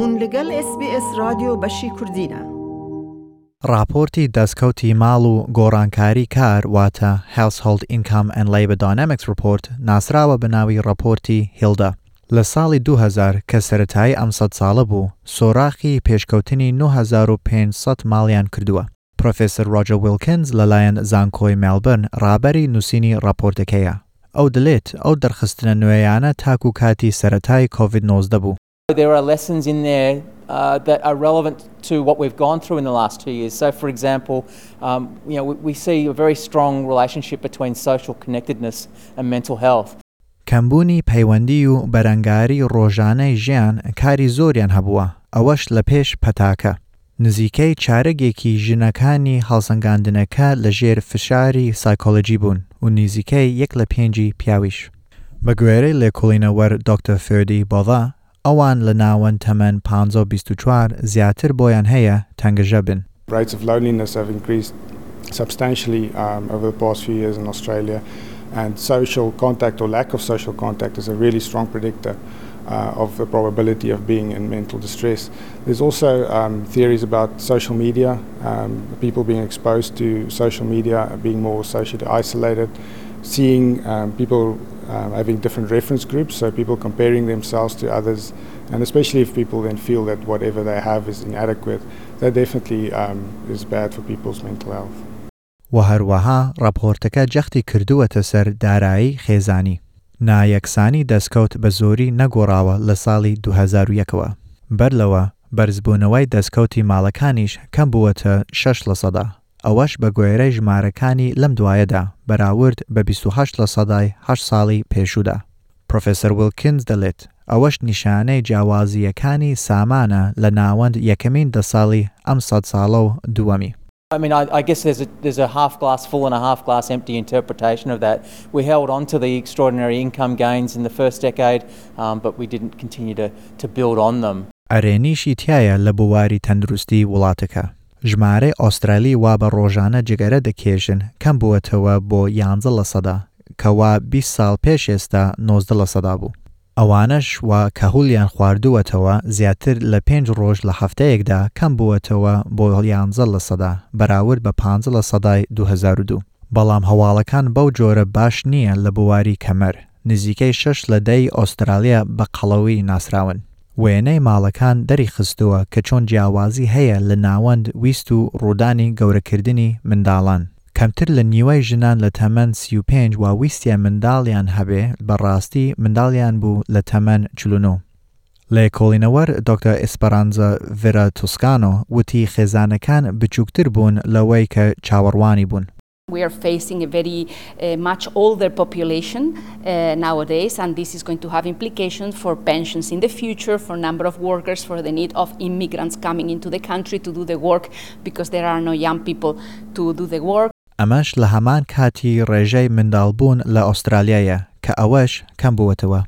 هون لەگەڵ SسBS رادیۆ بەشی کوردینە. راپۆرتی دەستکەوتی ماڵ و گۆڕانکاری کار واتە Household Income and Labor Dynamics Report ناسراوە بەناوی راپۆرتی هیلدا. لە ساڵی 2000 کە سەتایی ئەم سەد ساڵە بوو سۆراخی پێشکەوتنی 9500 ماڵیان کردووە. پرۆفسەر ڕۆجە ویلکنز لەلایەن زانکۆی مێلبرن ڕابەری نووسینی راپۆرتەکەیە. ئەو دلێت ئەو دەرخستنە نوێیانە تاکو کاتی سەتای COVID-19 بوو. There are lessons in there uh, that are relevant to what we've gone through in the last two years. So, for example, um, you know, we, we see a very strong relationship between social connectedness and mental health. کەمبوونی پەیوەندی و بەرەنگاری ڕۆژانەی ژیان کاری زۆریان هەبووە ئەوەش لە پێش پەتاکە. نزیکەی چارەگێکی ژنەکانی هەڵسەنگاندنەکە لە ژێر فشاری سایکۆلۆجی بوون و نزیکەی یەک لە پێنجی پیاویش. بە گوێرەی لێکۆڵینەوەەر دکتۆر فێردی بۆڵا ئەوان لە ناوەن تەمەەن 524 زیاتر بۆیان هەیە تەنگەژە بن. Rates of loneliness have increased substantially um, over the past few years in Australia, and social contact or lack of social contact is a really strong predictor uh, of the probability of being in mental distress. There's also um, theories about social media, um, people being exposed to social media, being more socially isolated, seeing um, people um, having different reference groups, so people comparing themselves to others, and especially if people then feel that whatever they have is inadequate, that definitely um, is bad for people's mental health. و هەروەها راپۆرتەکە جەختی کردووەتە سەر دارایی خێزانی. نایەکسانی دەستکەوت بە زۆری نەگۆڕاوە لە ساڵی 2001ەوە. بەر لەوە بەرزبوونەوەی دەستکەوتی ماڵەکانیش کەم بووەتە 6 لە سەدا. ئەوەش بە گوێرەی ژمارەکانی لەم دوایەدا بەراورد بە 28 لە سەدای ه ساڵی پێشودا. پرۆفسەر ویلکنز دەڵێت ئەوەش نیشانەی جیاوازیەکانی سامانە لە ناوەند یەکەمین دە ساڵی ئەم سەد ساڵە و دووەمی. I mean, I, I guess there's a, there's a half glass full and a half glass empty interpretation of that. We held on to the extraordinary income gains in the first decade, um, but we didn't continue to, to build on them. ئەرێنیشی تایە لە بواری تەندروستی وڵاتەکە. ژمارەی ئۆسترالی وا بە ڕۆژانە جگەرە دەکێژن کەم بووەتەوە بۆ یانزە لە سەدا کەوا 20 ساڵ پێش ئێستا 90 لە سەدا بوو. ئەوانش وا کەهولیان خواردووەتەوە زیاتر لە پێنج ڕۆژ لە هەفتەیەکدا کەم بووەتەوە بۆ یانزە لە سەدا بەراورد بە 5 لە سەدای 2002. بەڵام هەواڵەکان بەو جۆرە باش نییە لە بواری کەمەر نزیکەی شش لە دەی ئۆسترالیا بە قەڵەوەی ناسراون. وێنەی ماڵەکان دەری خستووە کە چۆن جیاوازی هەیە لە ناوەند ویست و ڕوودانی گەورەکردنی منداڵان. کەمتر لە نیوەی ژنان لە تەمەەن 35 وا ویستیان منداڵیان هەبێ بەڕاستی منداڵیان بوو لە تەمەەن چلونۆ. لە کۆڵینەوەەر دکتۆر ئسپەرانزە ڤرە توسکانۆ وتی خێزانەکان بچووکتر بوون لەوەی کە چاوەڕوانی بوون. We are facing a very uh, much older population uh, nowadays, and this is going to have implications for pensions in the future, for number of workers, for the need of immigrants coming into the country to do the work, because there are no young people to do the work. ئەمەش لە هەمان کاتی ڕێژەی منداڵبوون لە ئوسترالیایە کە ئەوەش کەم بووەتەوە.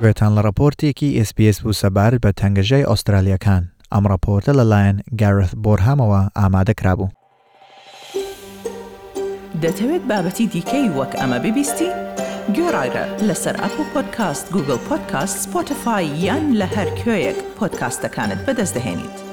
گوێتان لە راپۆرتێکی SسPS بوو سەبارەت بە تەنگەژەی ئوسترالیەکان ئەم راپۆرتە لەلایەن گارث بۆرهامەوە ئامادە کرابوو. دەتەوێت بابەتی دیکەی وەک ئەمە ببیستی؟ گۆڕایرە لەسەر ئەپ و پۆدکاست گوگل پۆدکاست سپۆتفاای یان لە هەر کوێیەک پۆدکاستەکانت بەدەستدەێنیت.